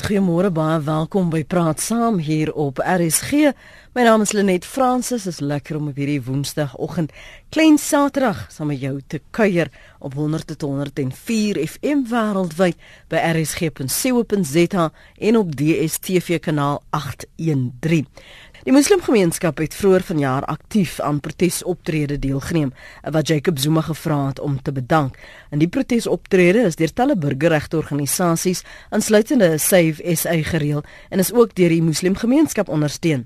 Goeiemôre baie welkom by Praat Saam hier op RSG. My naam is Lenet Fransis. Is lekker om op hierdie Woensdagoggend, klein Saterdag, saam met jou te kuier op 100.104 FM wêreldwyd by rsg.co.za en op DStv kanaal 813. Die moslimgemeenskap het vroeër vanjaar aktief aan protesoptrede deelgeneem wat Jacob Zuma gevra het om te bedank. En die protesoptrede is deur talle burgerregteorganisasies, insluitende Save SA gereël en is ook deur die moslimgemeenskap ondersteun.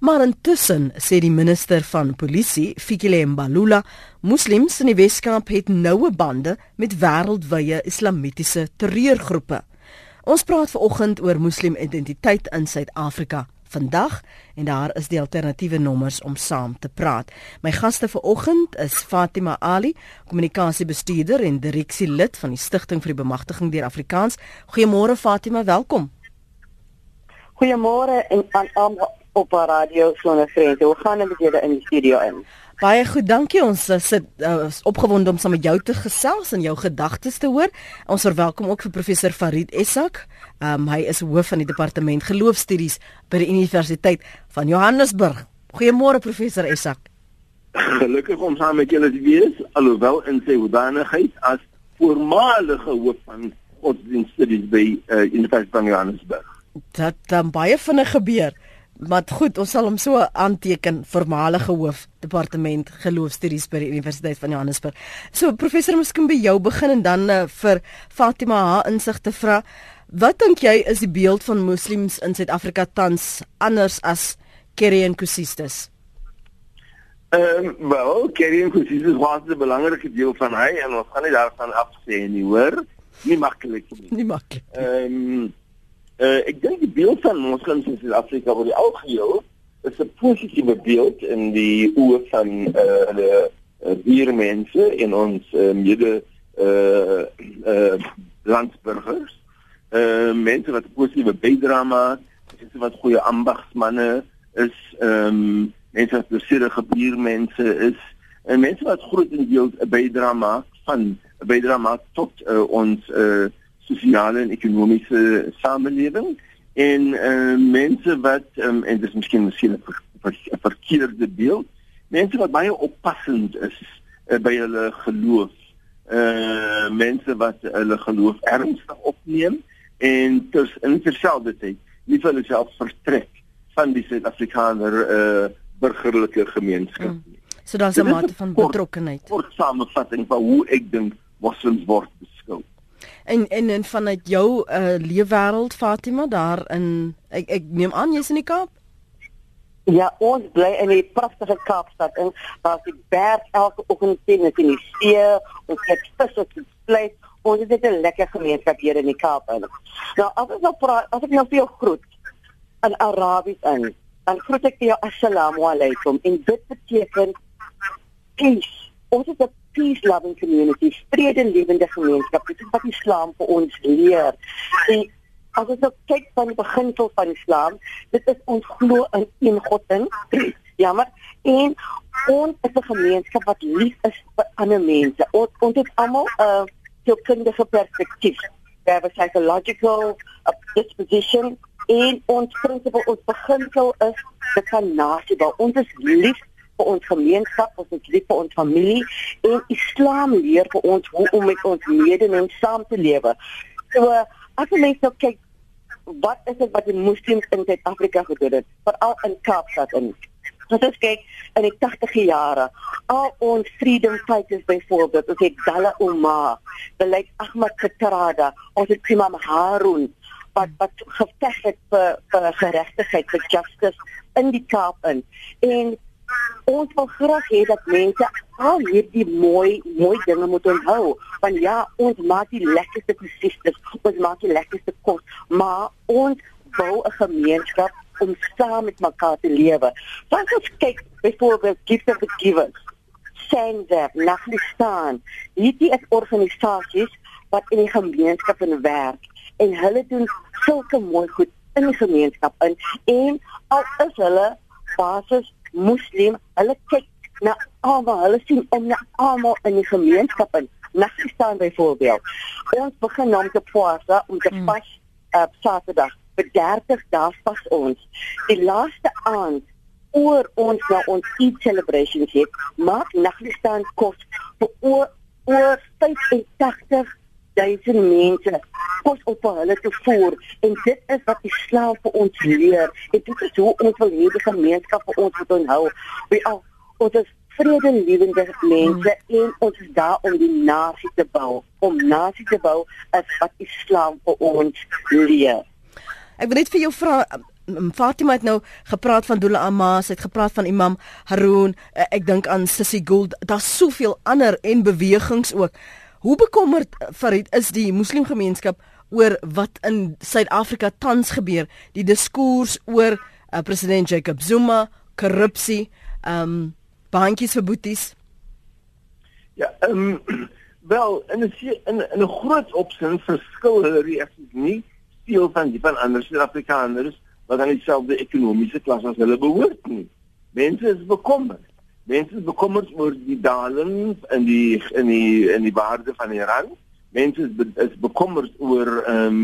Maar intussen sê die minister van polisie, Fikile Mbalula, moslems in die Weskaap het noue bande met wêreldwye islamitiese terreurgroepe. Ons praat vanoggend oor moslimidentiteit in Suid-Afrika vandag en daar is die alternatiewe nommers om saam te praat. My gaste vanoggend is Fatima Ali, kommunikasiebestuurder en direksielid van die Stichting vir die Bemagtiging deur Afrikaans. Goeiemôre Fatima, welkom. Goeiemôre en aan almal op radio sonder grense. Hoe gaan dit met julle in die studio in? Baie goed, dankie. Ons uh, sit uh, opgewonde om saam met jou te gesels en jou gedagtes te hoor. Ons verwelkom ook vir professor Farid Essak. Um, hy is hoof van die departement geloofstudies by die Universiteit van Johannesburg. Goeiemôre professor Essak. Gelukkig om saam met julle te wees, alhoewel in sy hoedanigheid as voormalige hoof van godsdienststudies by uh, Universiteit van Johannesburg. Dat dan baie vinnig gebeur. Maar goed, ons sal hom so aanteken voormalige hoof departement geloofstudies by die Universiteit van Johannesburg. So professor, miskien by jou begin en dan uh, vir Fatima haar insig te vra. Wat dink jy is die beeld van moslems in Suid-Afrika tans anders as Kerry en Kusistes? Ehm, um, wel, Kerry en Kusistes was 'n belangrike deel van hy en ons gaan nie daarvan afsê nie, hoor. Nie maklik nie. Nie maklik. Ehm um, Uh, ek dink die beeld van moslems in Suid-Afrika word al geheel is 'n positiewe beeld in die oë van uh, hulle uh, buurmense in ons uh, mede uh, uh, landsburgers. Uh, mense wat positiewe bydrae maak, wat goeie ambagsmanne is, um, mense wat besedige buurmense is, en mense wat groot in deel van maak tot uh, ons uh, sosiale en ekonomiese samelewing en uh, mense wat um, en dis miskien miskien 'n ver, ver, verkeerde beeld mense wat baie oppassend is uh, by hulle geloof uh mense wat hulle geloof ernstig opneem en dus in terselfdertyd nie vir hulle self vertrek van die Suid-Afrikaner uh burgerlike gemeenskap nie. Mm. So daar's 'n mate van betrokkenheid. Kort samevatting van hoe ek dink moslems word beskou. En en en vanuit jou uh, leefwêreld Fatima daar in ek ek neem aan jy's in die Kaap? Ja, ons bly in 'n pragtige Kaapstad en daar's die berg elke oggend sien ek in die see, ons het visse te vleis. Ons het 'n lekker gemeenskap hier in die Kaap. En. Nou, as ek nou praat, as ek nou vir jou groet in Arabies in, dan groet ek jou assalamu alaykum en dit beteken peace. Ons is 'n peace loving community, vrede lewende gemeenskap. Dit is wat Islam vir ons leer. En as ons kyk van die beginsel van Islam, dit is ons glo in een God in. Jammer. En ons is 'n gemeenskap wat lief is vir ander mense. Ons ons het almal 'n uh, sielkundige perspektief. We have a psychological a disposition en ons principle ons beginsel is dit kan nasie bou. Ons is lief vir ons gemeenskap, ons is lief vir ons familie en Islam leer vir ons hoe om met ons medemens saam te lewe. So as jy net nou kyk wat is dit wat die moslems in Suid-Afrika gedoen het, veral in Kaapstad in. As ons kyk in die 80e jare, al ons freedom fighters byvoorbeeld, ons het Dalla Omar, Beleid Ahmad Katrada, ons het Imam Harun wat wat geveg het vir vir geregtigheid, vir justice in die Kaap in. En ons wil graag hê dat mense al hierdie mooi mooi dinge moet onthou. Want ja ons maak die lekkerste kosies ons maak die lekkerste kos maar ons bou 'n gemeenskap om saam met mekaar te lewe. Want as kyk byvoorbeeld gift of the givers Sender, Nachlistan, hierdie is organisasies wat in die gemeenskap in werk en hulle doen sulke mooi goed in die gemeenskap in en al is hulle basis moslim, hulle kyk na almal, hulle sien om na almal in die gemeenskap in. Nagstaan byvoorbeeld. Ons begin om te poasa om te pas uh, Saterdag vir 30 dae vas ons. Die laaste aand oor ons na ons Eid celebrations het, maak Naglistan kos vir oor, oor 85 duisend mense kos op hulle te voer en dit is wat die slaaf vir ons leer. En dit is hoe ons wil hê die gemeenskap vir ons moet onthou. We al ons is vredelewende mense mm. en ons is daar om die nasie te bou. Om nasie te bou is wat Islam vir ons leer. Ek wil net vir jou vra Fatima het nou gepraat van Dula Amas, het gepraat van Imam Haroon, eh, ek dink aan Sissy Gould, daar's soveel ander en bewegings ook. Hoe bekommerd Farid is die moslimgemeenskap oor wat in Suid-Afrika tans gebeur, die diskurs oor uh, president Jacob Zuma, korrupsie, ehm um, baantjies vir boeties? Ja, ehm um, wel in 'n in in 'n groot opsin verskil hulle reaksies nie veel van die van ander Suid-Afrikaners wat aan dieselfde ekonomiese klas as hulle behoort nie. Mense is bekommerd. Mense is bekommerd oor die daling in die in die in die waarde van die rand. Mense is, be, is bekommerd oor ehm um,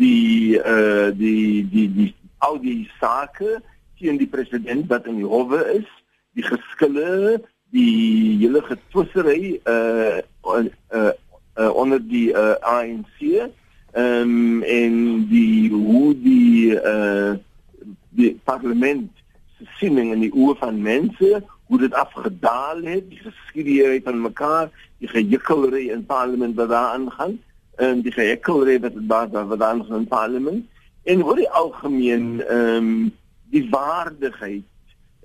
die eh uh, die die die al die sake teen die president wat in die howe is die geskille, die hele getwissery uh uh, uh onder die uh, ANC ehm um, en die hoe die uh die parlement siening in die oë van mense hoe dit afgedaal het die geskiedenis van mekaar die gejikkelry in parlement wat daar aangaan en die gejikkelry wat daar wat daar aangaan in parlement en hoe die algemeen ehm um, die waardigheid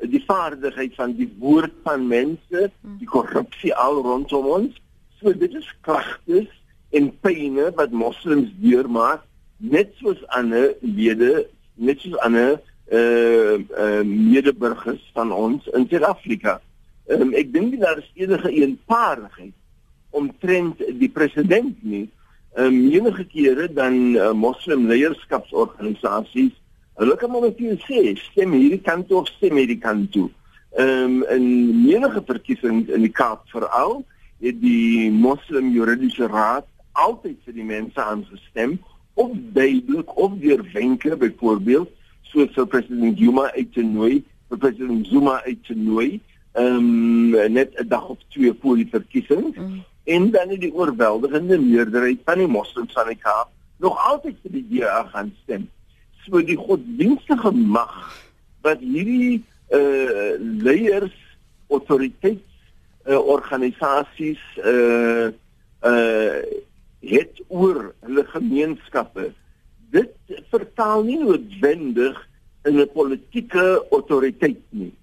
die vaardigheid van die woord van mense, die korrupsie al rondom ons. So dit is kragtes en pyne wat moslems deurmaak, net soos ander lede, net soos ander uh, uh, medeburgers van ons in Suid-Afrika. Um, ek dink nie daar is enige eenpaardigheid omtrent die president nie. Um, enige kere dan uh, moslim leierskapsorganisasies Hulle kan maar net sê stem hierdie kant of stem hierdie kant toe. Ehm um, in menige verkiesings in die Kaap veral het die Moslem Juridiese Raad altyd vir die mense aangestem of duidelik of deur wenke byvoorbeeld soos vir president Zuma uit te nooi, vir president Zuma uit te nooi, ehm um, net 'n dag of twee voor die verkiesings mm. en dan het die oorweldigende meerderheid van die moslems van die Kaap nog altyd vir die DA gaan stem so die godsdienstige mag wat hierdie uh leiers autoriteits uh, organisasies uh uh het oor hulle gemeenskappe dit vertaal nie noodwendig in 'n politieke autoriteit nie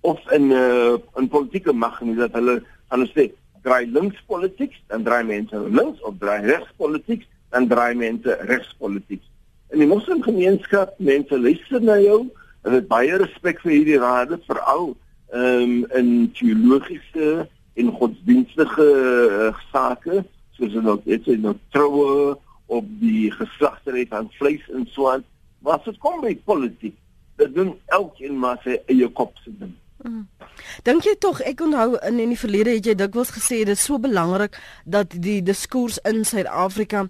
of in 'n uh, 'n politieke mag nie dat hulle aan sê draai links politiek dan draai mense links of draai regs politiek dan draai mense regs politiek in die moslimgemeenskap mense luister na jou en het baie respek vir hierdie rade veral um, in teologiese en godsdienstige uh, sake soos ook dit is nou troue op die geslagtery van vleis en so aan wat dit kom by politiek dit doen elkeen maar sy eie kop se ding Mm. Dink jy tog ek onthou in in die verlede het jy dikwels gesê dit is so belangrik dat die diskurs in Suid-Afrika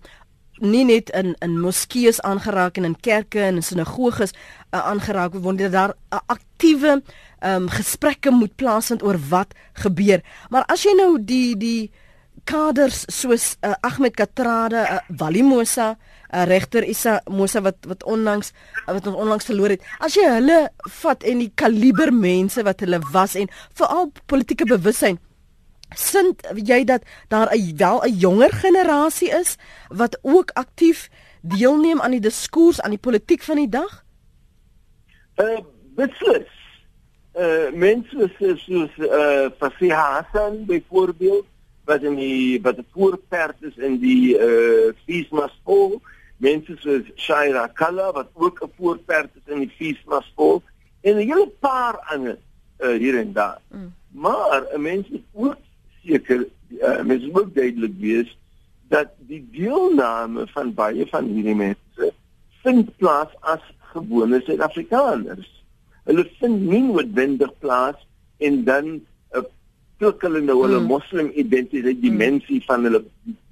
nie net in in moskeeë aangeraak en in kerke en in sinagoges uh, aangeraak word dat daar 'n uh, aktiewe um, gesprekke moet plaasvind oor wat gebeur. Maar as jy nou die die kaders soos uh, Ahmed Katrade, uh, Walimosa, uh, regter Isa Mosa wat wat onlangs uh, wat ons onlangs verloor het. As jy hulle vat en die kaliber mense wat hulle was en veral politieke bewussyn sien jy dat daar 'n wel 'n jonger generasie is wat ook aktief deelneem aan die diskurs aan die politiek van die dag? Uh beslis. Uh mense soos uh Fasiha Hassan byvoorbeeld wat in die wat die voorperd is in die uh Feesma skool, mense soos Shaira Kalla wat ook 'n voorperd is in die Feesma skool en 'n hele paar ander uh hier en daar. Mm. Maar 'n mens moet ook seker uh, mens moet duidelik wees dat die deelname van baie van hierdie mense vind plaas as gewone Suid-Afrikaners. Hulle vind nie noodwendig plaas en dan 'n uh, pluk hulle nou hulle mm. moslim identiteit dimensie mm. van hulle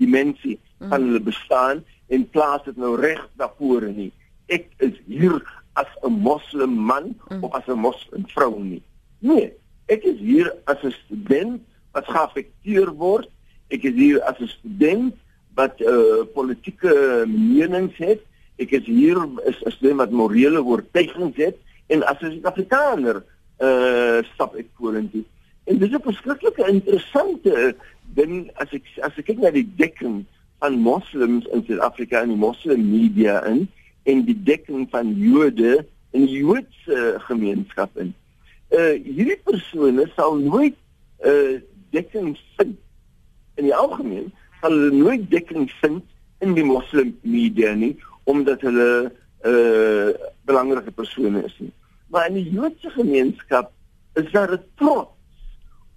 dimensie mm. van hulle bestaan en plaas dit nou reg daarvoor nie. Ek is hier as 'n moslim man mm. of as 'n moslim vrou nie. Nee, ek is hier as 'n student wat geaffekteer word. Ek is hier as 'n student wat uh, politieke menings het. Ek is hier as 'n student wat morele oortuigings het en as 'n Suid-Afrikaner uh stap ek vorentoe. En dis 'n verskriklike interessante ding as ek as ek kyk na die dekking van moslems in Suid-Afrika en die moslim media in en die dekking van Jode in die Joodse gemeenskap in. Uh hierdie persone sal nooit uh dekking vind in die algemeen sal hulle nooit dekking vind in die moslim media nie omdat hulle uh belangrike persone is nie. Maar in die Joodse gemeenskap is daar 'n trots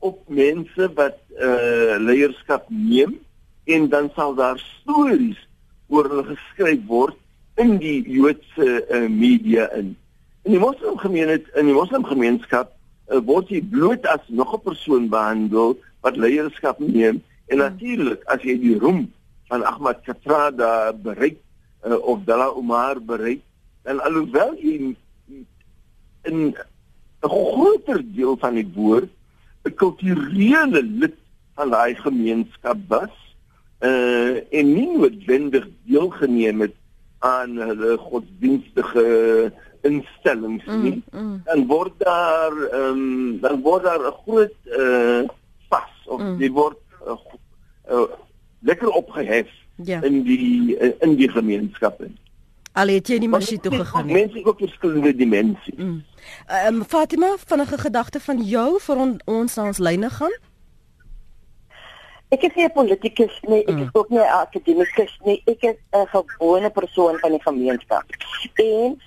op mense wat uh leierskap neem en dan sal daar stories oor hulle geskryf word in die Joodse uh, media in. In die moslimgemeenskap in die moslimgemeenskap uh, word jy bloot as nog 'n persoon behandel wat leierskap neem en natuurlik as jy die roem van Ahmad Katrada bereik uh, of Dalla Omar bereik dan alhoewel jy in 'n groter deel van die woord 'n kulturele lid van daai gemeenskap was uh, en nie noodwendig deelgeneem het aan hulle godsdienstige instellings mm, nie mm, mm. dan word daar um, dan word daar 'n groot uh vas of mm. die word uh, uh, lekker opgehef ja. in die uh, in die gemeenskappe al het jy nie masjien toe gegaan nie mense ook verskillende dimensies mm. ehm um, Fatima vinnige gedagte van jou vir on, ons na ons lyne gaan Ek is nie 'n politikus nie, ek is mm. ook nie 'n akademikus nie. Ek is 'n gewone persoon van die gemeenskap. En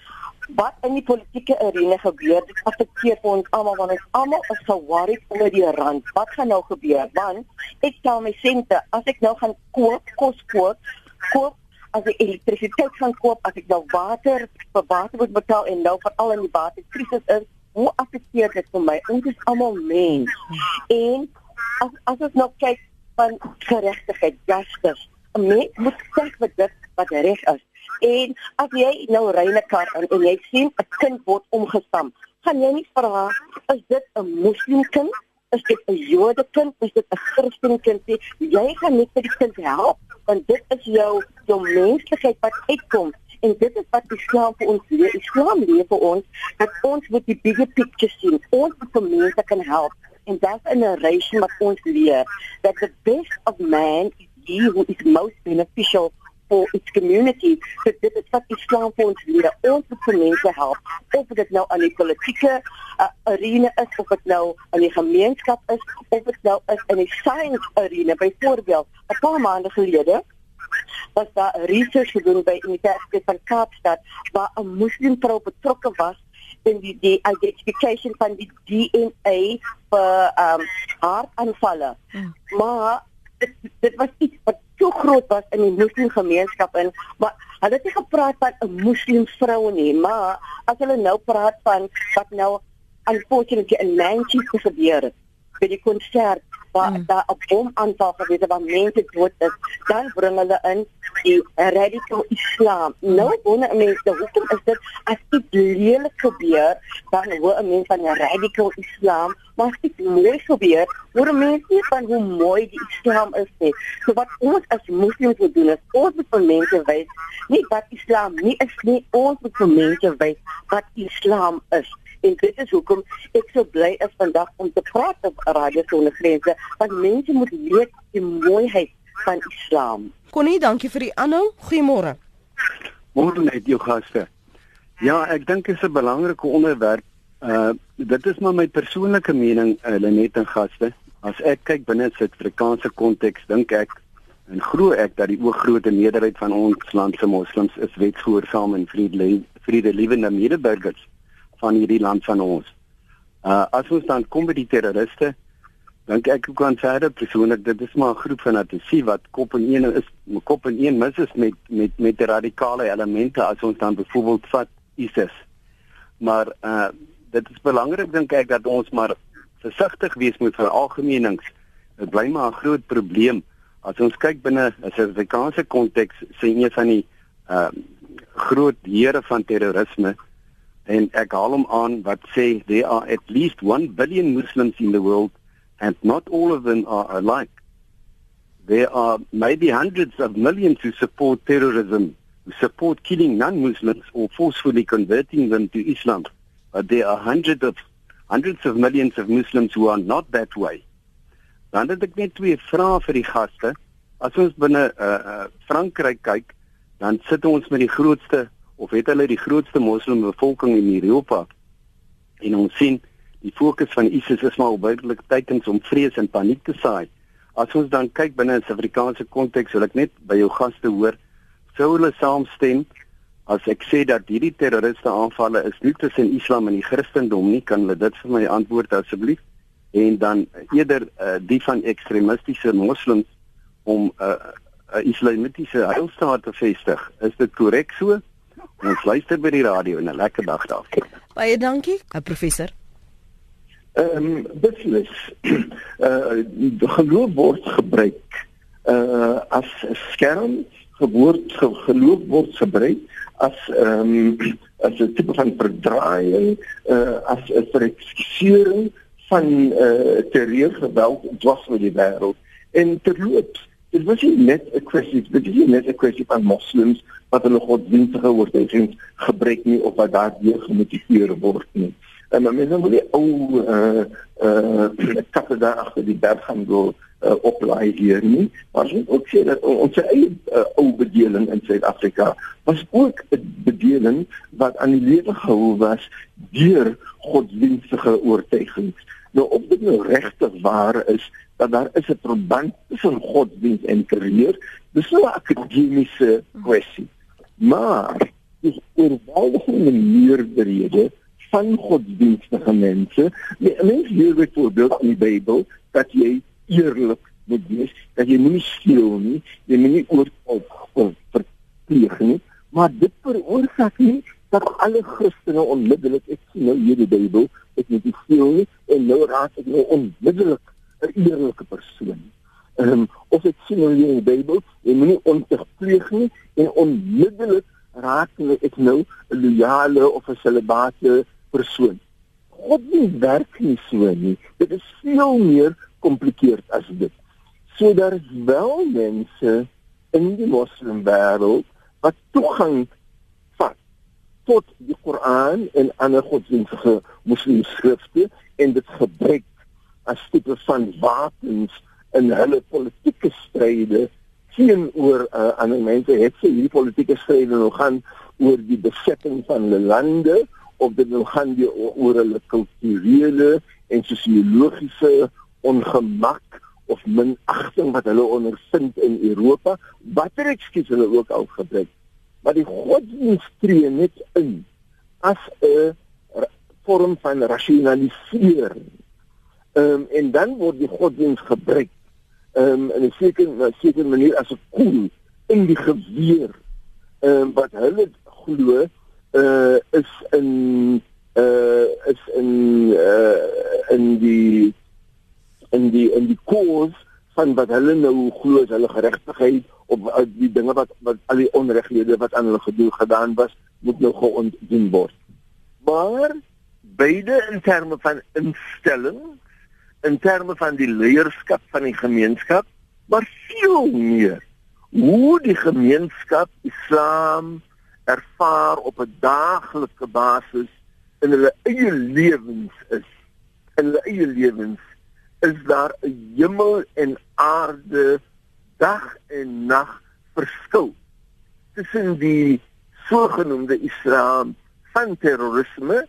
wat in die politieke arena gebeur, dit affekteer ons almal want ons almal is geworried oor die rand. Wat gaan nou gebeur? Want ek tel my sente, as ek nou gaan koop, kos koop, koop as ek elektrisiteit gaan koop, as ek nou water vir water moet betaal en nou veral in die waterkrisis is, hoe affekteer dit vir my? Ons is almal mens. En as as ons nou kyk van geregtigheid, justice. Mens moet sê wat dit wat reg is. En as jy nou 'n kar en, en jy sien 'n kind word omgestam, gaan jy nie vra is dit 'n moslimkind? Is dit 'n Jode kind? Is dit 'n Christen kind? Jy gaan net vir die kind help want dit is jou jou menslikheid wat uitkom en dit is wat Islam vir ons leer. Islam leer vir ons dat ons moet die bigger picture sien. Ons moet vir mense kan help and that's a narration wat ons leer that the best of man is he who is most beneficial for its community. So dit is wat Islam vir ons leer. Ons moet mense help. Of dit nou aan die politieke uh, arena is of dit nou aan die gemeenskap is of dit nou is in die science arena. Byvoorbeeld, 'n paar maande gelede was daar 'n research gedoen by Universiteit van Kaapstad waar 'n moslimvrou betrokke was in die die identification van die DNA vir ehm um, hartaanvalle. Hmm. Maar dit, dit was iets wat so groot was in die moslimgemeenskap en maar hulle het nie gepraat van 'n moslimvrou nie, maar as hulle nou praat van wat nou unfortunately in Manchester gebeur het by die konsert waar mm. daar 'n bomaanval gewees het waar mense dood is, dan bring hulle in die radical islam. Mm. Nou wonder mense, hoekom is dit as dit lelik gebeur, dan hoor mense van 'n radical islam, maar as dit mooi gebeur, hoor mense nie van hoe mooi die islam is nie. So wat ons as moslims moet doen is ons moet vir mense wys nie wat islam nie is nie, ons moet vir mense wys wat islam is en dit is hoekom ek so bly is vandag om te praat op Radio Sonder Grense want mense moet weet die mooiheid van Islam. Connie, dankie vir die aanhou. Goeiemôre. Môre net jou gaste. Ja, ek dink dit is 'n belangrike onderwerp. Uh dit is maar my persoonlike mening, uh, net en gaste. As ek kyk binne Suid-Afrikaanse konteks, dink ek en glo ek dat die oorgrootste meerderheid van ons land se moslems is wetsgehoorsaam en vredelik vredelewende medeburgers van hierdie land van ons. Uh as ons dan kom by die terroriste, dink ek ook aan verder persoonlik dit is maar 'n groep van atisie wat kop en een is kop en een mis is met met met radikale elemente as ons dan byvoorbeeld vat ISIS. Maar uh dit is belangrik dink ek dat ons maar versigtig wees met veralgemenings. Dit bly maar 'n groot probleem As ons kyk binne 'n Suid-Afrikaanse konteks, sien jy van die uh, groot here van terrorisme en ek haal hom aan wat sê there are at least 1 billion Muslims in the world and not all of them are alike. There are maybe hundreds of millions who support terrorism, who support killing non-Muslims or forcefully converting them to Islam. But there are hundreds of hundreds of millions of Muslims who are not that way. Dan het ek net twee vrae vir die gaste. As ons binne uh, uh, Frankryk kyk, dan sit ons met die grootste of het hulle die grootste moslimbevolking in Europa. En ons sien die fokus van ISIS is maar buitelik teikens om vrees en paniek te saai. As ons dan kyk binne 'n Suid-Afrikaanse konteks, wil ek net by jou gaste hoor, sou hulle saamstem as ek sê dat hierdie terroriste aanvalle is nie tussen Islam en die Christendom nie, kan hulle dit vir my antwoord asseblief? En dan eerder uh, die van ekstremistiese moslems om 'n uh, 'n uh, islamitiese heilstaat te vestig. Is dit korrek so? Ons luister by die radio en 'n lekker dag daar. Baie dankie, professor. Ehm um, beslis. Uh die geloof word gebruik uh as 'n skerm, gewoord geloof word gebruik as ehm um, as 'n tipe van verdraaiing, uh as 'n verekskusiering van uh terreurgeweld dwars oor die wêreld. En terloops, dit was nie net 'n kwessie, dit is nie net 'n kwessie van moslems wat hulle godsdienstige oortuigings gebruik nie of wat daardeur gemotiveer word nie. En maar mense moet nie ou uh uh kappe daar agter die berg gaan go uh, oplaai hier nie. Maar moet ook sê dat ons eie uh, ou bedeling in Suid-Afrika was ook 'n bedeling wat aan die lewe gehou was deur godsdienstige oortuigings. Nou op dit nou regtig waar is dat daar is 'n verband tussen godsdienst en karriere, dis so 'n akademiese kwessie. Maar dis oorweldigende meerderhede van godsdienstige mense. Mense leer byvoorbeeld in die Bybel dat jy eerlik moet wees, dat jy nie steel nie, jy moet nie oorval of verpleeg nie, maar dit veroorsaak nie dat alle Christene onmiddellik ek sien nou hier die Bybel, ek moet nie steel nie en nou raak ek nou onmiddellik 'n eerlike persoon. Ehm um, of ek sien nou hier in die Bybel, jy moet nie onterpleeg nie en onmiddellik raak ek nou 'n loyale of 'n celibate persoon. God nie werk nie so nie. Dit is veel meer komplikeerd as dit. So daar is wel mense in die moslimwêreld wat toegang tot die Koran en ander godsdienstige moslimskrifte en dit gebruik as tipe van wapens in hulle politieke stryde teenoor uh, ander mense. Het sy hierdie politieke stryde nou gaan oor die besetting van hulle lande of dit nou gaan oor hulle kulturele en sosiologiese ongemak of minagting wat hulle ondervind in Europa, watter ekskuus hulle ook al gebruik. Maar die godsdienst tree net in as 'n vorm van rasionalisering. Ehm um, en dan word die godsdienst gebruik ehm um, in 'n sekere sekere manier as 'n koel in die geweer. Ehm um, wat hulle glo uh is in uh is in uh in die in die in die koers van wat hulle nou glo is hulle geregtigheid op uh, die dinge wat wat al die onreglede wat aan hulle gedoen gedaan was moet nou geontdien word. Maar beide in terme van instelling in terme van die leierskap van die gemeenskap maar veel meer hoe die gemeenskap Islam ervaar op 'n daaglikse basis in hulle eie lewens is. In hulle eie lewens is daar 'n hemel en aarde dag en nag verskil tussen die sogenaamde Islam van terrorisme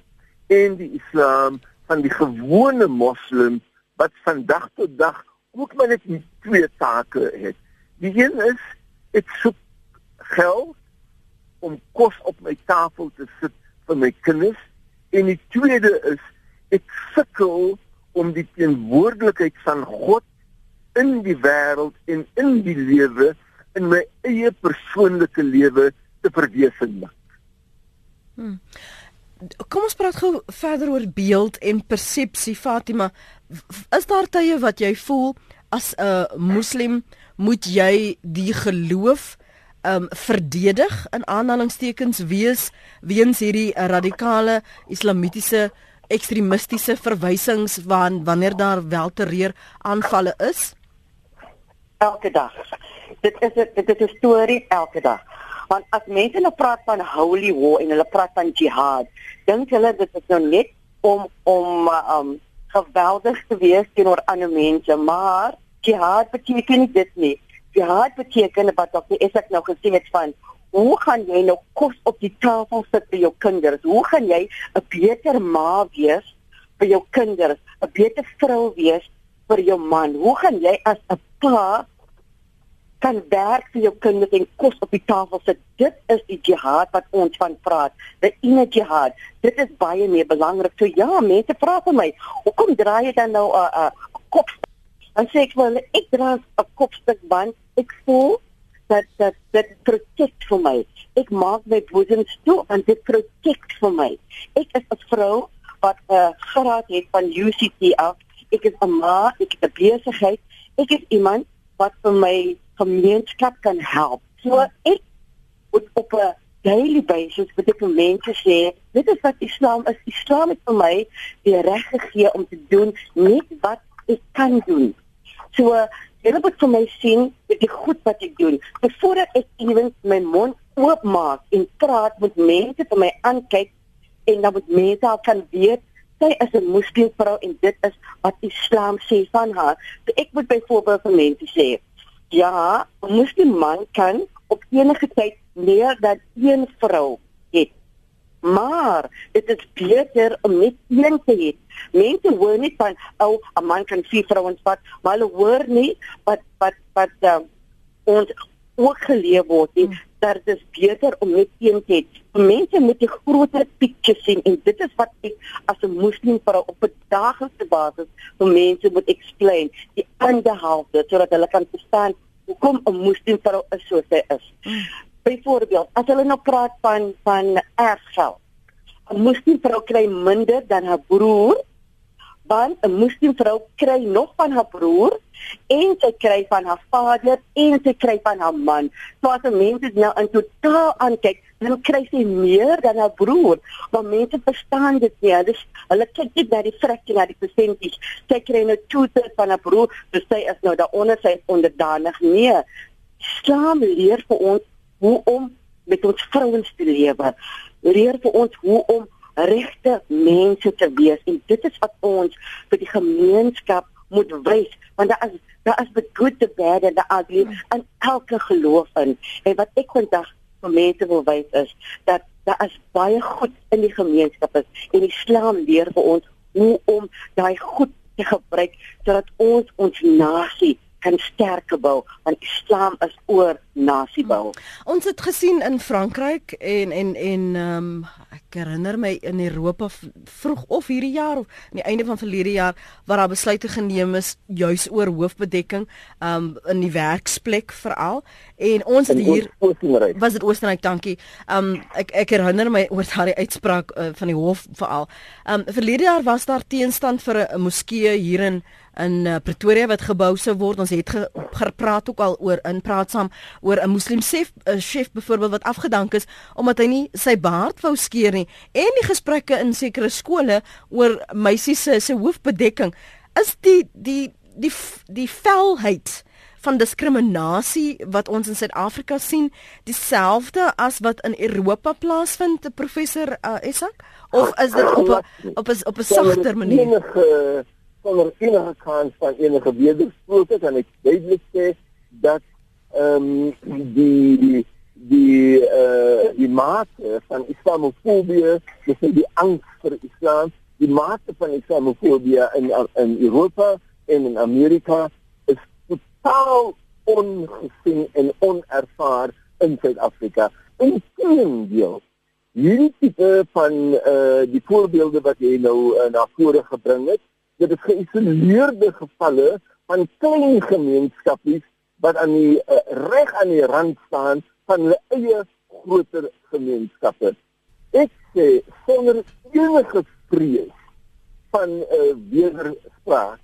en die Islam van die gewone moslim wat van dag tot dag ook maar net twee take het. Die een is ek soek geld om kos op my tafel te sit vir my kinders en die tweede is ek sukkel om die teenwoordigheid van God in die wêreld en in die lewe in my eie persoonlike lewe te verwesenlik. Hmm. Kom ons praat gou verder oor beeld en persepsie Fatima. Is daar tye wat jy voel as 'n moslim moet jy die geloof um verdedig in aanhalingstekens wees weens hierdie radikale islamitiese ekstremistiese verwysings van wanneer daar welterreer aanvalle is elke dag. Dit is dit is 'n storie elke dag. Want as mense nou praat van holy war en hulle praat van jihad dink hulle dit is nou net om om um geweldig te wees teenoor ander mense maar jihad beteken dit nie. Jihad beteken wat ook die ek nou gesien het van hoe gaan jy nou kos op die tafel sit vir jou kinders? Hoe gaan jy 'n beter ma wees vir jou kinders, 'n beter vrou wees vir jou man? Hoe gaan jy as 'n pa kan werk vir jou kinders en kos op die tafel sit? Dit is die jihad wat ons van praat. Die inner jihad. Dit is baie meer belangrik. So ja, mense vra vir my, hoekom draai jy dan nou 'n uh, uh, kop? Dan sê ek wel, ek dra 'n kopstuk want ek voel dat dat dit protect vir my. Ek maak my boesem toe en dit protect vir my. Ek is 'n vrou wat 'n uh, graad het van UCT af. Ek is 'n ma, ek het 'n besigheid. Ek is iemand wat vir my gemeenskap kan help. So ek moet op 'n daily basis vir die mense sê, dit is wat Islam is. Islam het vir my die reg gegee om te doen net wat ek kan doen. So Hulle moet vir my sien met die goed wat ek doen. Voordat ek ewens my mond oopmaak en praat met mense vir my aankyk en dan moet mense al kan weet sy is 'n moslim vrou en dit is wat Islam sê van haar. So ek moet byvoorbeeld vir mense sê, ja, 'n moslim man kan op enige tyd meer dan een vrou hê. Maar dit is beter om net een te hê. Mense hoor nie van ou oh, 'n man kan vier vrouens vat, maar hulle hoor nie wat wat wat uh, ons ook geleef word nie. Dat dit beter om net een te hê. Mense moet die groter picture sien en dit is wat ek as 'n moslim vir op 'n daaglikse basis vir mense moet explain. Die ander helfte sodat hulle kan verstaan hoekom 'n moslim vrou is soos sy is. Hmm. Byvoorbeeld, as hulle nou praat van van erfgeld. 'n Moslim vrou kry minder dan haar broer, want 'n Moslim vrou kry nog van haar broer en sy kry van haar vader en sy kry van haar man. So as mense nou in totaal aankyk, dan kry sy meer dan haar broer. Maar mense verstaan dit nie. Hulle hulle kyk net na die fraksie, na die persentasie. Sy kry nou twee van haar broer, so sy is nou daaronder sy is onderdanig. Nee. Islam leer vir ons hoe om met ons vrouens te lewe. Leer vir ons hoe om regte mense te wees. En dit is wat ons vir die gemeenskap moet wys want daar is daar is the good the bad and the ugly en elke geloof in. En wat ek vandag vir mense wil wys is dat daar is baie goed in die gemeenskap is en Islam leer vir ons hoe om daai goed te gebruik sodat ons ons nasie kan sterker bou want Islam is oor nasiebou. Hmm. Ons het gesien in Frankryk en en en ehm um, ek herinner my in Europa vroeg of hierdie jaar of aan die einde van verlede jaar waar daar besluite geneem is juis oor hoofbedekking ehm um, in die werksplek veral en ons het hier was dit Oostenryk dankie. Ehm um, ek ek herinner my oor daardie uitspraak uh, van die hof veral. Ehm um, verlede jaar was daar teenstand vir 'n moskee hier in in uh, Pretoria wat gebou sou word. Ons het ge, gepraat ook al oor in praat saam oor 'n moslim chef, uh, chef byvoorbeeld wat afgedank is omdat hy nie sy baard wou skeer nie. En die gesprekke in sekere skole oor meisies se se hoofbedekking. Is die die die die velheid van diskriminasie wat ons in Suid-Afrika sien dieselfde as wat in Europa plaasvind professor uh, Isak of is dit op 'n op 'n op 'n sagter manier? enige sonder enige kans van enige wedersprake kan ek duidelik sê dat ehm um, die die eh uh, die mate van islamofobie, dis die angs vir islam, die mate van islamofobie in in Europa en in Amerika is totaal ongesien en onervaar in Suid-Afrika. En teendeel Hierdie tipe van eh uh, die voorbeelde wat jy nou uh, na vore gebring het, dit is geïsoleerde gevalle van klein gemeenskappe wat aan die uh, reg aan die rand staan van hulle eie groter gemeenskappe. Ek sê sonder enige vrees van uh, wederspraak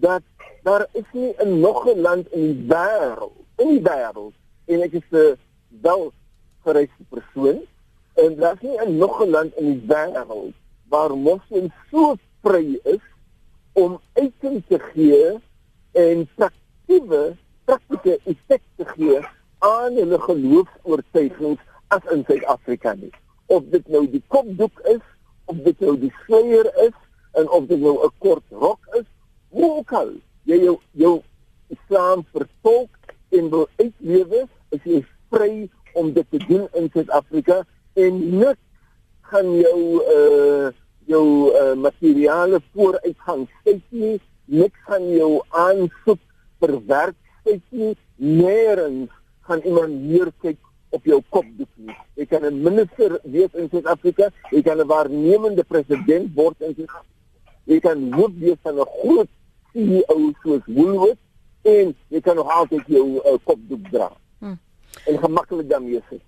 dat daar is nie 'n nog 'n land in die wêreld, in die wêreld en ek is 'n wel gereisde persoon en daar is nie 'n nog 'n land in die wêreld waar moslems so vry is om uiting te gee en praktiewe praktiese effek te gee aan hulle geloofs-oortuigings as in Suid-Afrika nie. Of dit nou die kopdoek is, of dit nou die sluier is en of dit nou 'n kort rok is, hoe ook al jy jou jou Islam vertolk en wil uitlewe, is jy vry om dit te doen in Suid-Afrika en net gaan jou uh jou uh, materiale vooruitgang steeds nie niks gaan jou aansoek vir werk steeds nie nêrens gaan iemand meer kyk op jou kop doen. Jy kan 'n minister wees in Suid-Afrika, jy kan 'n waarnemende president word in Suid-Afrika. Jy kan hoof wees van 'n groot CEO soos Woolworths en jy kan nog altyd jou uh, kopdoek dra. Hmm. En gemaklik daarmee sit.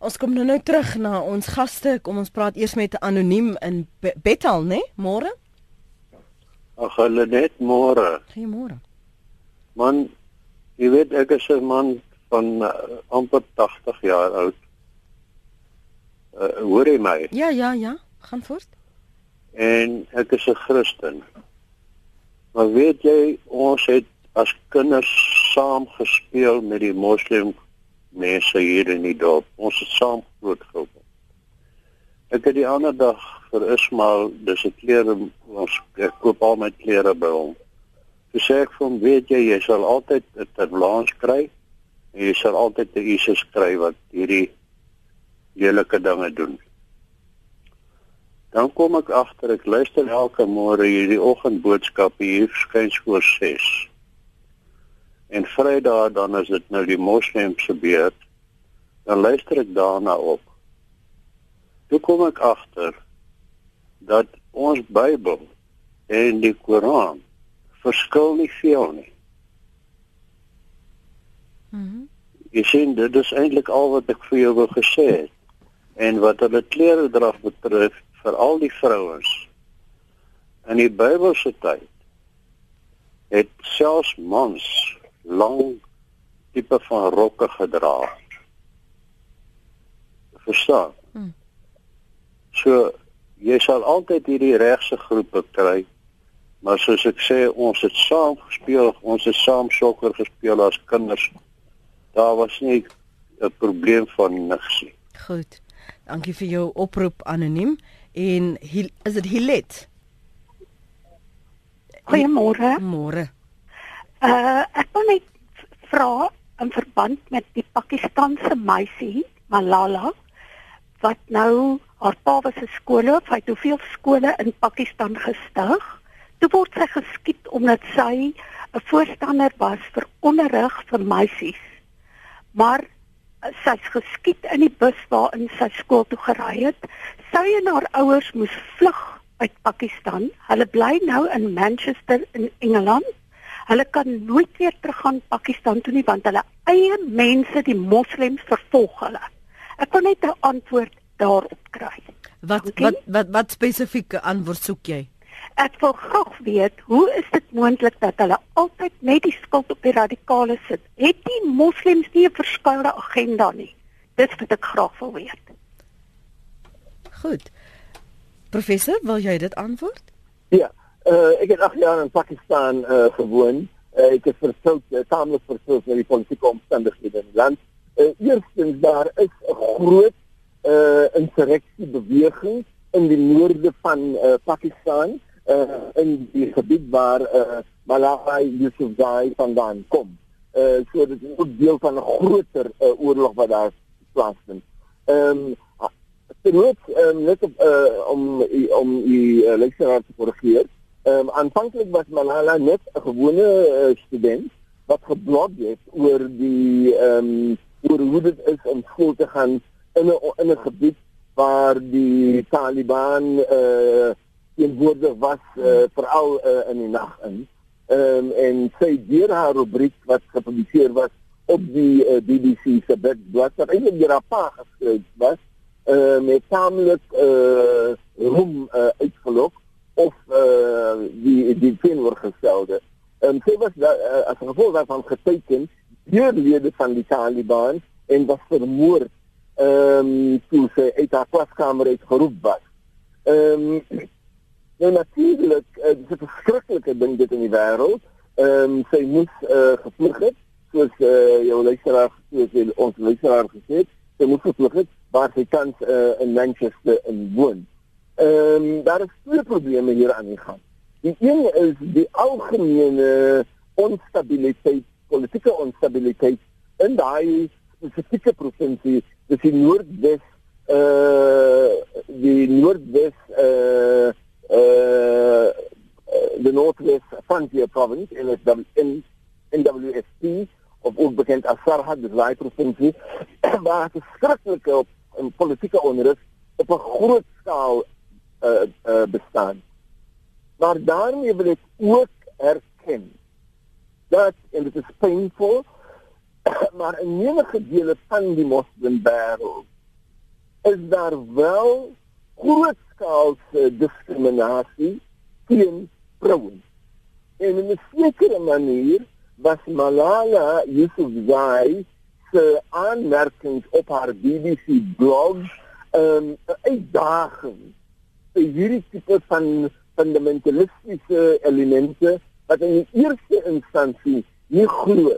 Ons kom nou nou terug na ons gaste. Kom ons praat eers met anoniem in Be Bethal, né? Nee? Môre. Ag, hulle net môre. Goeiemôre. Man, jy weet ek is 'n man van uh, amper 80 jaar oud. Uh, hoor jy my? Ja, ja, ja. Gaan voort. En ek is 'n Christen. Maar weet jy, ons het as kinders saam gespeel met die moslim mense hier in die dorp. Ons het saam groot geword. Ek het die ander dag vir Ismail, dis 'n klere ons ek koop al my klere by hom. Toe sê ek hom, weet jy, jy sal altyd 'n terlaans kry en jy sal altyd 'n Jesus kry wat hierdie lelike dinge doen. Dan kom ek agter ek luister elke môre hierdie oggendboodskappe hier skyn voor 6. En Vrydag dan is dit nou die moslimse beurt. Dan luister ek daarna op. Toe kom ek agter dat ons Bybel en die Koran verskil nie veel nie. Mhm. Mm Jy sien dit is eintlik al wat ek vir jou wou gesê het. En wat hulle klere drag betref, vir al die vrouens in die Bybelse tyd het selfs mans lang tipe van rokke gedra. Verstaan? Hmm. So jy sal altyd hierdie regse groepe kry. Maar soos ek sê, ons het saam gespeel, ons het saam sokker gespeel as kinders. Daar was nie 'n probleem van niks nie. Goed. Dankie vir jou oproep anoniem en is dit Hilet? Goeiemôre. Môre. Uh ek wil net vra in verband met die Pakistaanse meisie Malala wat nou haar pa was 'n skoolhoof, hy het hoeveel skole in Pakistan gestig. Toe word sy geskiet omdat sy 'n voorstander was vir onderrig vir meisies. Maar sy's geskiet in die bus waarin sy skool toe gery het. Sy en haar ouers moes vlug uit Pakistan. Hulle bly nou in Manchester in Engeland. Hulle kan nooit weer teruggaan Pakistan toe nie want hulle eie mense, die moslems, vervolg hulle. Ek wil net 'n antwoord daarop kry. Wat okay? wat wat wat spesifieke antwoord soek jy? Ek wil graag weet, hoe is dit moontlik dat hulle altyd net die skuld op die radikale sit? Het die moslems nie 'n verskeie agenda nie? Dis wat ek graag wil weet. Goed. Professor, wil jy dit antwoord? Ja, uh, ek het 8 jaar in Pakistan uh, gewoon. Uh, ek het versoek, uh, tamelik versoek met die politieke omstandighede in die land. Uh, eerstens daar is 'n groot uh, insurreksie beweging in die noorde van uh, Pakistan uh, in die gebied waar uh, Malala Yousafzai vandaan kom. Uh, so dit is ook deel van 'n groter uh, oorlog wat daar plaasvind. Ehm um, dit um, net op, uh, om om die uh, lekseraar te korrigeer. Ehm um, aanvanklik was Malala net 'n gewone uh, student wat geblok het oor die ehm um, oor hoe dit is om skool te gaan in 'n in 'n gebied waar die Taliban eh uh, teenwoordig was uh, veral uh, in die nag in. Ehm um, en sy deur haar rubriek wat gepubliseer was op die uh, BBC se webblad wat eintlik deur haar pa geskryf was, uh, met tamelik eh uh, roem uh, uitgelok of eh uh, die die teenoorgestelde. Ehm um, sy was is uh, as gevolg daarvan geteken deur lede van die Taliban en was vermoord ehm um, toe sy uit haar klaskamer uit geroep was. Ehm um, nou natuurlik uh, dis 'n verskriklike ding dit in die wêreld. Ehm um, sy moes uh, gevlug het soos uh, jou luisteraar soos ons luisteraar gesê het. Sy moes gevlug het waar sy tans uh, in Manchester in woon. Ehm um, daar is twee probleme hier aan die gang. Die een is die algemene onstabiliteit, politieke onstabiliteit in daai spesifieke provinsie, dis die Noordwes eh uh, die Noordwes eh uh, eh uh, the Northwest Frontier Province in the in NWSP of ook bekend as Sarhad, die daai provinsie waar het skrikkelike politieke onrus op 'n groot skaal uh, uh, bestaan. Maar daarmee wil ek ook erken dat en dit is painful maar in enige dele van die moslimwêreld is daar wel grootskaalse diskriminasie teen vrouens. En in 'n sekere manier was Malala Yousafzai se aanmerkings op haar BBC blog 'n um, uitdaging hierdie tipe van fundamentalistiese elemente wat in die eerste instansie nie glo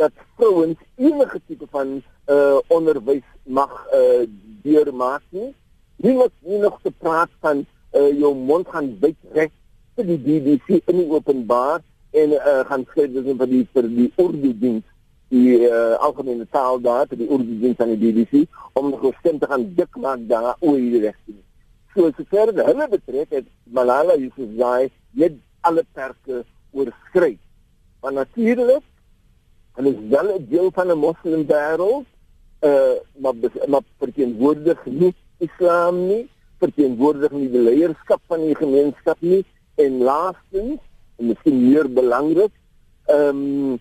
dat vrouens enige tipe van uh onderwys mag uh deurmaak nie. Nie wat nie nog te praat van uh jou mond gaan byt reg vir die BBC in die openbaar en uh gaan sê dis vir die vir die Urdu diens die uh, algemene taal daar die Urdu diens aan die BBC om nog gestem te gaan dik maak daar oor die regte so sover hulle betref het Malala Yousafzai net alle perke oorskry. Maar natuurlik en is wel 'n deel van 'n moslim wêreld uh maar maar verteenwoordig nie islam nie, verteenwoordig nie die leierskap van die gemeenskap nie en laastens en miskien meer belangrik ehm um,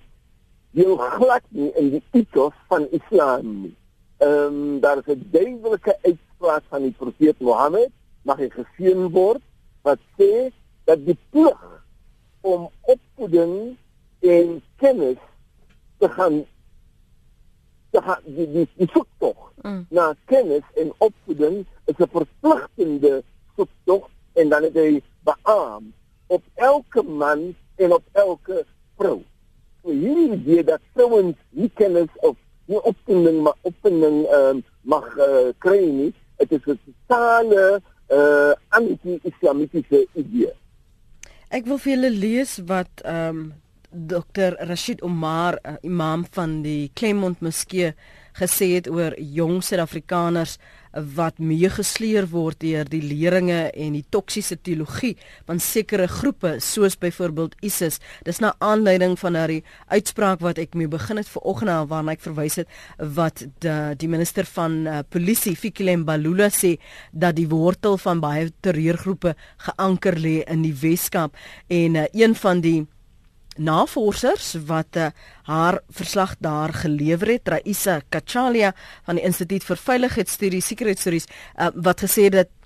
deel glad nie in die ethos van islam nie. Ehm um, daar is 'n duidelike uitspraak van die profeet Mohammed mag hy geseën word wat sê dat die plig om opvoeding en kennis te gaan te gaan die die, die soektog mm. na kennis en opvoeding is 'n verpligtende soektog en dan het hy beaam op elke man en op elke vrou. So hierdie idee dat vrouens nie kennis of nie opvoeding maar opvoeding um, mag uh, kry nie, dit is 'n totale uh anti-islamitiese idee. Ek wil vir julle lees wat ehm um, Dr Rashid Omar, uh, imam van die Claremont Moskee gesê het oor jong Suid-Afrikaners wat meegesleer word deur die leringe en die toksiese teologie van sekere groepe soos byvoorbeeld ISIS. Dis na aanleiding van daardie uitspraak wat ek mee begin het vanoggend waarna ek verwys het wat die, die minister van uh, polisie Fikile Mbalula sê dat die wortel van baie terreurgroepe geanker lê in die Weskaap en uh, een van die navorsers wat uh, haar verslag daar gelewer het. Raisa Kachalia van die Instituut vir Veiligheidsstudies Sekuriteitsstudies uh, wat gesê het dat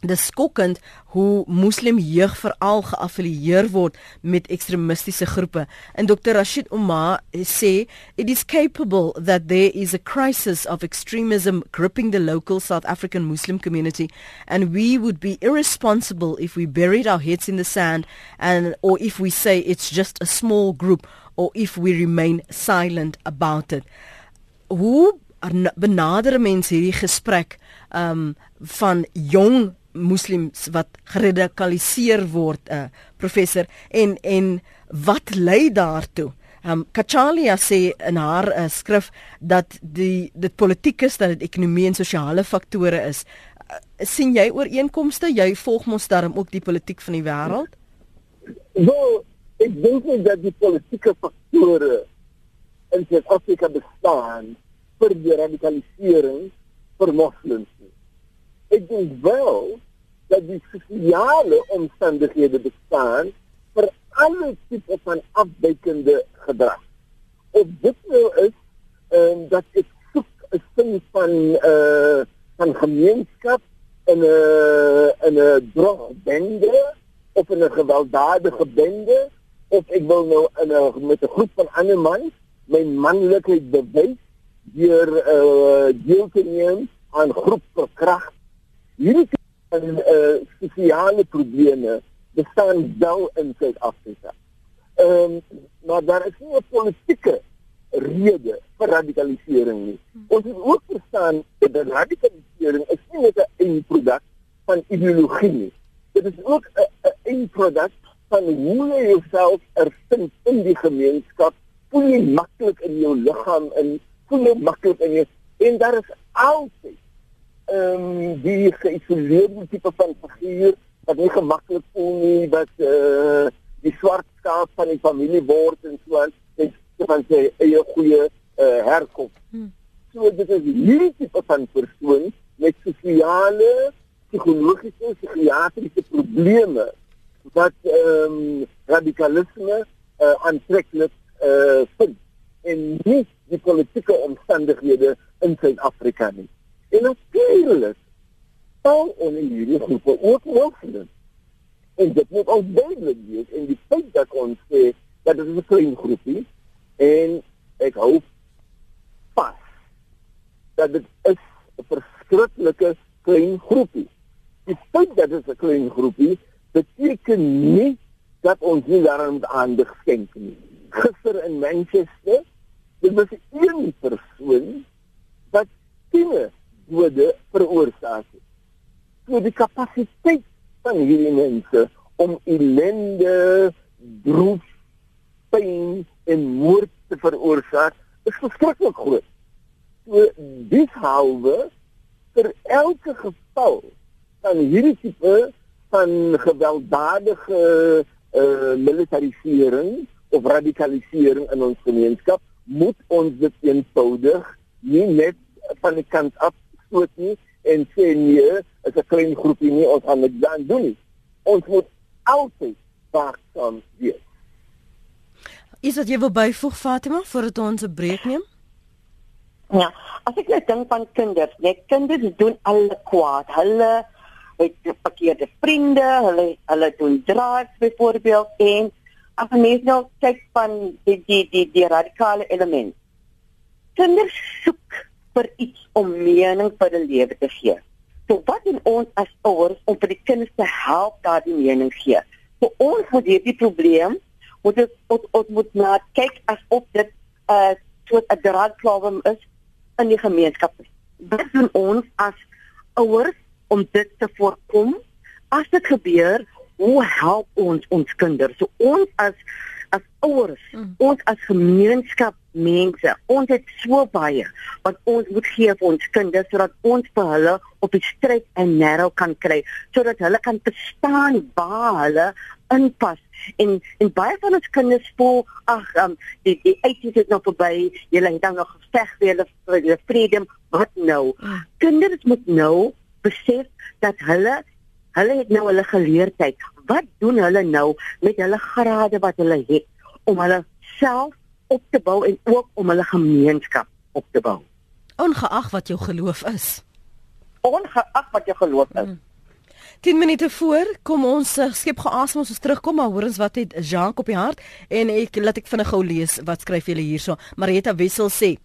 Dis skokkend hoe moslim jeug veral geaffilieer word met ekstremistiese groepe. En Dr Rashid Omar sê it is capable that there is a crisis of extremism gripping the local South African Muslim community and we would be irresponsible if we buried our heads in the sand and or if we say it's just a small group or if we remain silent about it. Hoe benader mense hierdie gesprek um van jong moslems wat geradikaliseer word uh, professor en en wat lei daartoe Um Kachalia sê in haar uh, skrif dat die dit politiek is dat dit ekonomie en sosiale faktore is. Uh, sien jy ooreenkomste? Jy volg mos daarom ook die politiek van die wêreld? Wel, ek dink nie dat die politieke faktore in Suid-Afrika bestaan vir die radikalisering vir moslems ek dink wel dat die sosiale omstandighede bestaan vir alle tipe van afwykende gedrag. Of dit nou is en um, dat ek soek 'n sin van uh van gemeenskap in 'n uh, in 'n drogbende of in 'n gewelddadige bende of ek wil nou in 'n met 'n groep van ander mans my manlikheid bewys deur uh deel te neem aan groepverkragt. Hierdie en uh sosiale probleme bestaan wel in Suid-Afrika. Ehm um, maar daar is nie 'n politieke rede vir radikalisering nie. Ons moet ook verstaan dat radikalisering is nie net 'n eindproduk van ideologie nie. Dit is ook 'n eindproduk van hoe jy jouself ervind in die gemeenskap, voel jy maklik in jou liggaam en voel jy maklik in jou en daar is altyd ehm um, die geïsoleerde tipe van figuur wat nie gemaklik voel nie dat eh uh, die swart skaap van die familie word en so aan van sy eie goeie uh, herkom. Hmm. So dit is hierdie tipe van persoon met sosiale, psigologiese, psigiatriese probleme wat ehm um, radikalisme uh, aantreklik uh, vind en nie die politieke omstandighede in Suid-Afrika nie. En natuurlik sal onder hierdie groepe ook moslims en dit moet ook duidelik wees en die feit dat ons sê dat dit 'n klein groepie en ek hoop pas dat dit is 'n verskriklike klein groepie. Die feit dat dit 'n klein groepie beteken nie dat ons nie daaraan moet aandag skenk nie. Gister in Manchester, dit was een persoon wat tiene dode veroorsaak het. So die kapasiteit van hierdie mense om ellende, droef, pyn en moord te veroorsaak is verskriklik groot. So dis halwe vir elke geval van hierdie tipe van gewelddadige uh, militarisering of radikalisering in ons gemeenskap moet ons dit eenvoudig nie net van die kant af stoot nie en sê nee, is 'n klein groepie nie ons gaan dit dan doen nie. Ons moet altyd waaksaam wees. Is dit jy wil byvoeg Fatima voordat ons 'n breek neem? Ja, as ek net dink van kinders, net kinders doen alle kwaad. Hulle het verkeerde vriende, hulle hulle doen drugs byvoorbeeld en as mens nou kyk van die die die die radikale element. Kinders soek vir iets om mening vir hulle lewe te gee. So wat doen ons as ouers om vir die kinders te help daardie mening gee? Vir ons het hierdie probleem moet dit ons, ons moet na kyk asof dit 'n uh, soort 'n draadklawem is in die gemeenskap. Wat doen ons as ouers om dit te voorkom? As dit gebeur, hoe help ons ons kinders? So ons as as ouers, mm. ons as gemeenskap mense, ons het so baie wat ons moet gee vir ons kinders sodat ons vir hulle op die stryd en narrow kan kry, sodat hulle kan verstaan waar hulle inpas. En en baie van ons kinders voel ag um, die die uitjies is nou verby jy het dan nog geveg vir hulle vir hulle freedom. Wat nou? Mm. kinders moet nou besef dat hulle hulle het nou hulle geleerdheid. Wat doen hulle nou met hulle grade wat hulle het om hulle self op te bou en ook om hulle gemeenskap op te bou ongeag wat jou geloof is ongeag wat jou geloof is mm. 10 minute voor kom ons uh, skep geasem ons is terugkom maar hoor ons wat het Jacques op die hart en ek laat ek vinnig gou lees wat skryf julle hierso Marieta Wessel sê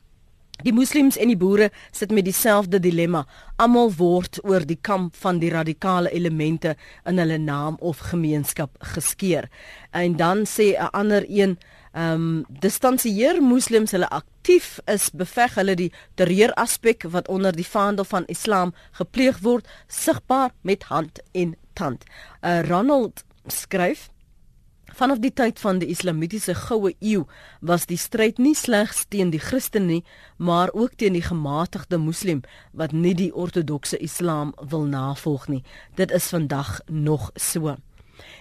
Die moslems en die boere sit met dieselfde dilemma. Almal word oor die kamp van die radikale elemente in hulle naam of gemeenskap geskeer. En dan sê 'n ander een, ehm um, distansieer moslems hulle aktief is beveg hulle die terreur aspek wat onder die vaandel van Islam gepleeg word sigbaar met hand en tand. Uh, Ronald skryf Vanaf die tyd van die Islamitiese goue eeu was die stryd nie slegs teen die Christen nie, maar ook teen die gematigde moslim wat nie die ortodokse Islam wil navolg nie. Dit is vandag nog so.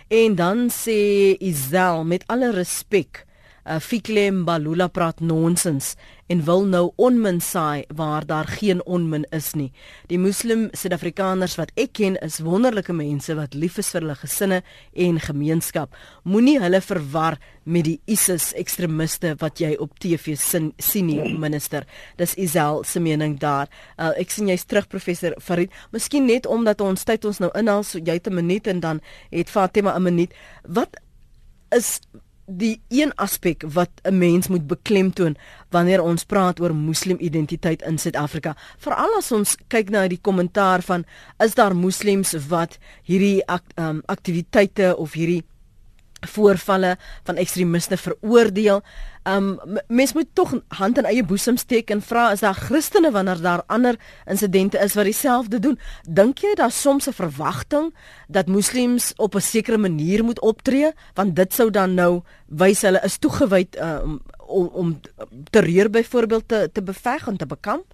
En dan sê Isel met alle respek, uh, Fikle Mbalula praat nonsens en wil nou onmin saai waar daar geen onmin is nie. Die moslim Suid-Afrikaners wat ek ken is wonderlike mense wat lief is vir hulle gesinne en gemeenskap. Moenie hulle verwar met die ISIS ekstremiste wat jy op TV sien, sien nie, minister. Dis Isel se mening daar. Uh, ek sien jy's terug professor Farid. Miskien net omdat ons tyd ons nou inhaal, so jy het 'n minuut en dan het Fatima 'n minuut. Wat is die een aspek wat 'n mens moet beklemtoon wanneer ons praat oor moslimidentiteit in Suid-Afrika. Veral as ons kyk na die kommentaar van is daar moslems wat hierdie akt, um, aktiwiteite of hierdie voorvalle van ekstremiste veroordeel. Um mens moet tog hand in eie boesem steek en vra is daar Christene wanneer daar ander insidente is wat dieselfde doen? Dink jy daar soms 'n verwagting dat moslems op 'n sekere manier moet optree want dit sou dan nou wys hulle is toegewy um, om om terreur byvoorbeeld te te beveg en te bekamp?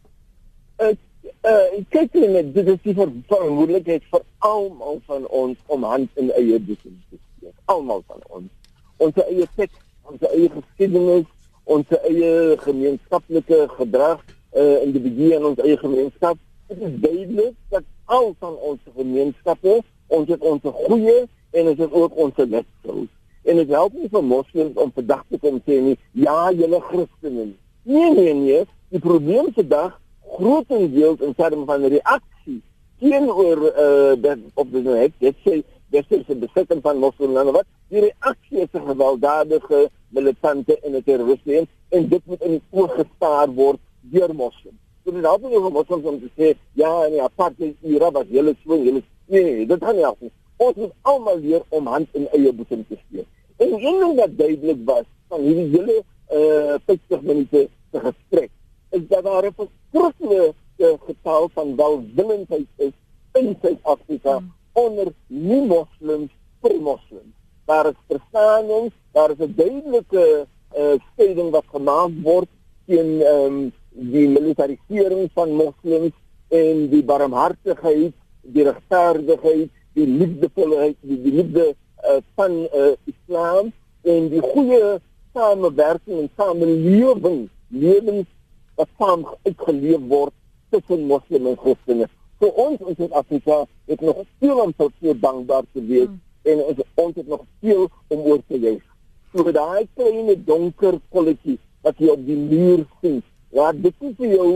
Uh, uh kyk net dit is die verantwoordelikheid vir almal van ons om hand in eie boesem te steek almal van ons. Ons eie teks, ons eie geskiedenis, ons eie gemeenskaplike gedrag uh, in die begin in ons eie gemeenskap. Dit is duidelik dat al van ons gemeenskappe, ons het ons goeie en ons het ook ons letsels. En dit help nie vir moslems om vandag te kom sê nie, ja, julle Christene. Nee, nee, nee, die probleem vandag grootendeels in terme van reaksie teenoor eh uh, dat op die net, dit sê westerse besetting van moslimme wat die reaksie is 'n gewelddadige militante en 'n terroriste en dit moet in oog gestaar word deur moslims. So dit help nie om moslims om te sê ja en ja apartheid era was hele swing hele nee dit gaan nie help nie. Ons moet almal leer om hand in eie boesem te steek. En een ding wat duidelik was van hierdie hele uh 50 minute se gesprek is dat daar 'n verskriklike getal van welwillendheid is in Suid-Afrika. Hmm onder nie moslems vir moslems. Daar is verstaaning, daar is 'n duidelike uh, skeiding wat gemaak word teen um, die militarisering van moslems en die barmhartigheid, die regverdigheid, die liefdevolheid, die, die liefde uh, van uh, Islam en die goeie samewerking en samelewing, lewens wat saam uitgeleef word tussen moslems en christene vir ons in Suid-Afrika het nog veel om vir dankbaar te wees mm. en ons ons het nog veel om oor te juig. So daai kleine donker kolletjie wat jy op die muur sien, ja, dit is vir jou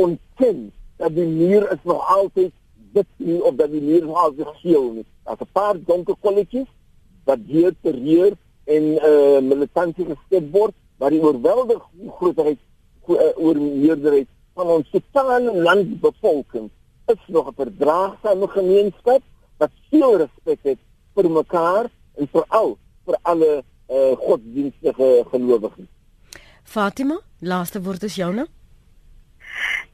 ontken dat die muur is nog altyd dit nie of dat die muur nog altyd geel nie. Daar's 'n paar donker kolletjies wat hier te reer en uh, militantie geskep word, maar die oorweldigende grootheid eh, oor meerderheid van ons totale landbevolking is nog 'n verdraagsame gemeenskap wat veel respek het vir mekaar en veral vir alle uh, godsdienstige gelowiges. Fatima, laaste woord is joune.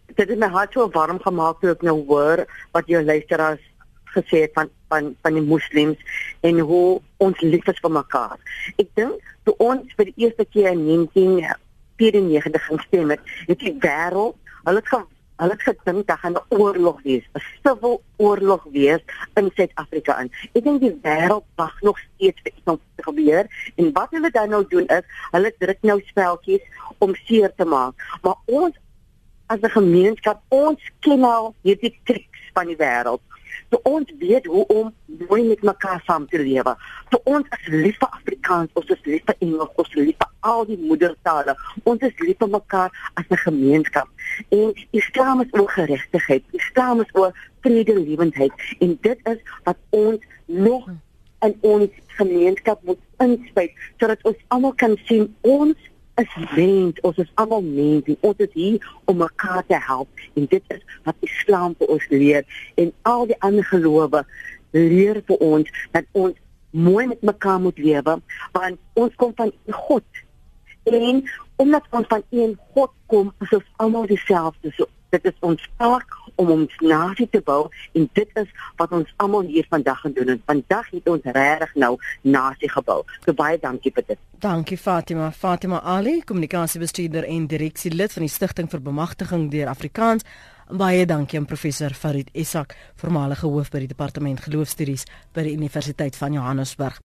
Dit het my hart so warm gemaak toe ek nou hoor wat jou luisteraars gesê het van van van die moslems en hoe ons lief is vir mekaar. Ek dink toe ons vir die eerste keer in 1994 ging stem het, het die wêreld, hulle het Hulle het gedink dat gaan 'n oorlog wees, 'n civil oorlog wees in Suid-Afrika in. Ek dink die wêreld wag nog steeds vir iets om te gebeur en wat hulle dan nou doen is, hulle druk nou speltjies om seer te maak. Maar ons as 'n gemeenskap, ons ken al hierdie triks van die wêreld. So ons weet hoe om mooi met mekaar saam te lewe. So ons is lief vir Afrikaans, ons is lief vir Engels, ons is lief vir al die moedertale. Ons is lief vir mekaar as 'n gemeenskap. En Islam is oor geregtigheid. Islam is oor vredelewendheid en dit is wat ons nog in ons gemeenskap moet inspuit sodat ons almal kan sien ons is mens, ons is almal mense. Ons is hier om mekaar te help en dit is wat Islam vir ons leer en al die ander gelowe leer vir ons dat ons mooi met mekaar moet lewe want ons kom van God. En omdat ons van een God kom, is ons almal dieselfde. So dit is ons taak om ons nasie te bou en dit is wat ons almal hier vandag gaan doen en vandag het ons regtig nou nasie gebou. So baie dankie vir dit. Dankie Fatima. Fatima Ali, kommunikasiebestuurder en direksielid van die Stichting vir Bemagtiging deur Afrikaans. Baie dankie aan professor Farid Isak, voormalige hoof by die departement geloofstudies by die Universiteit van Johannesburg.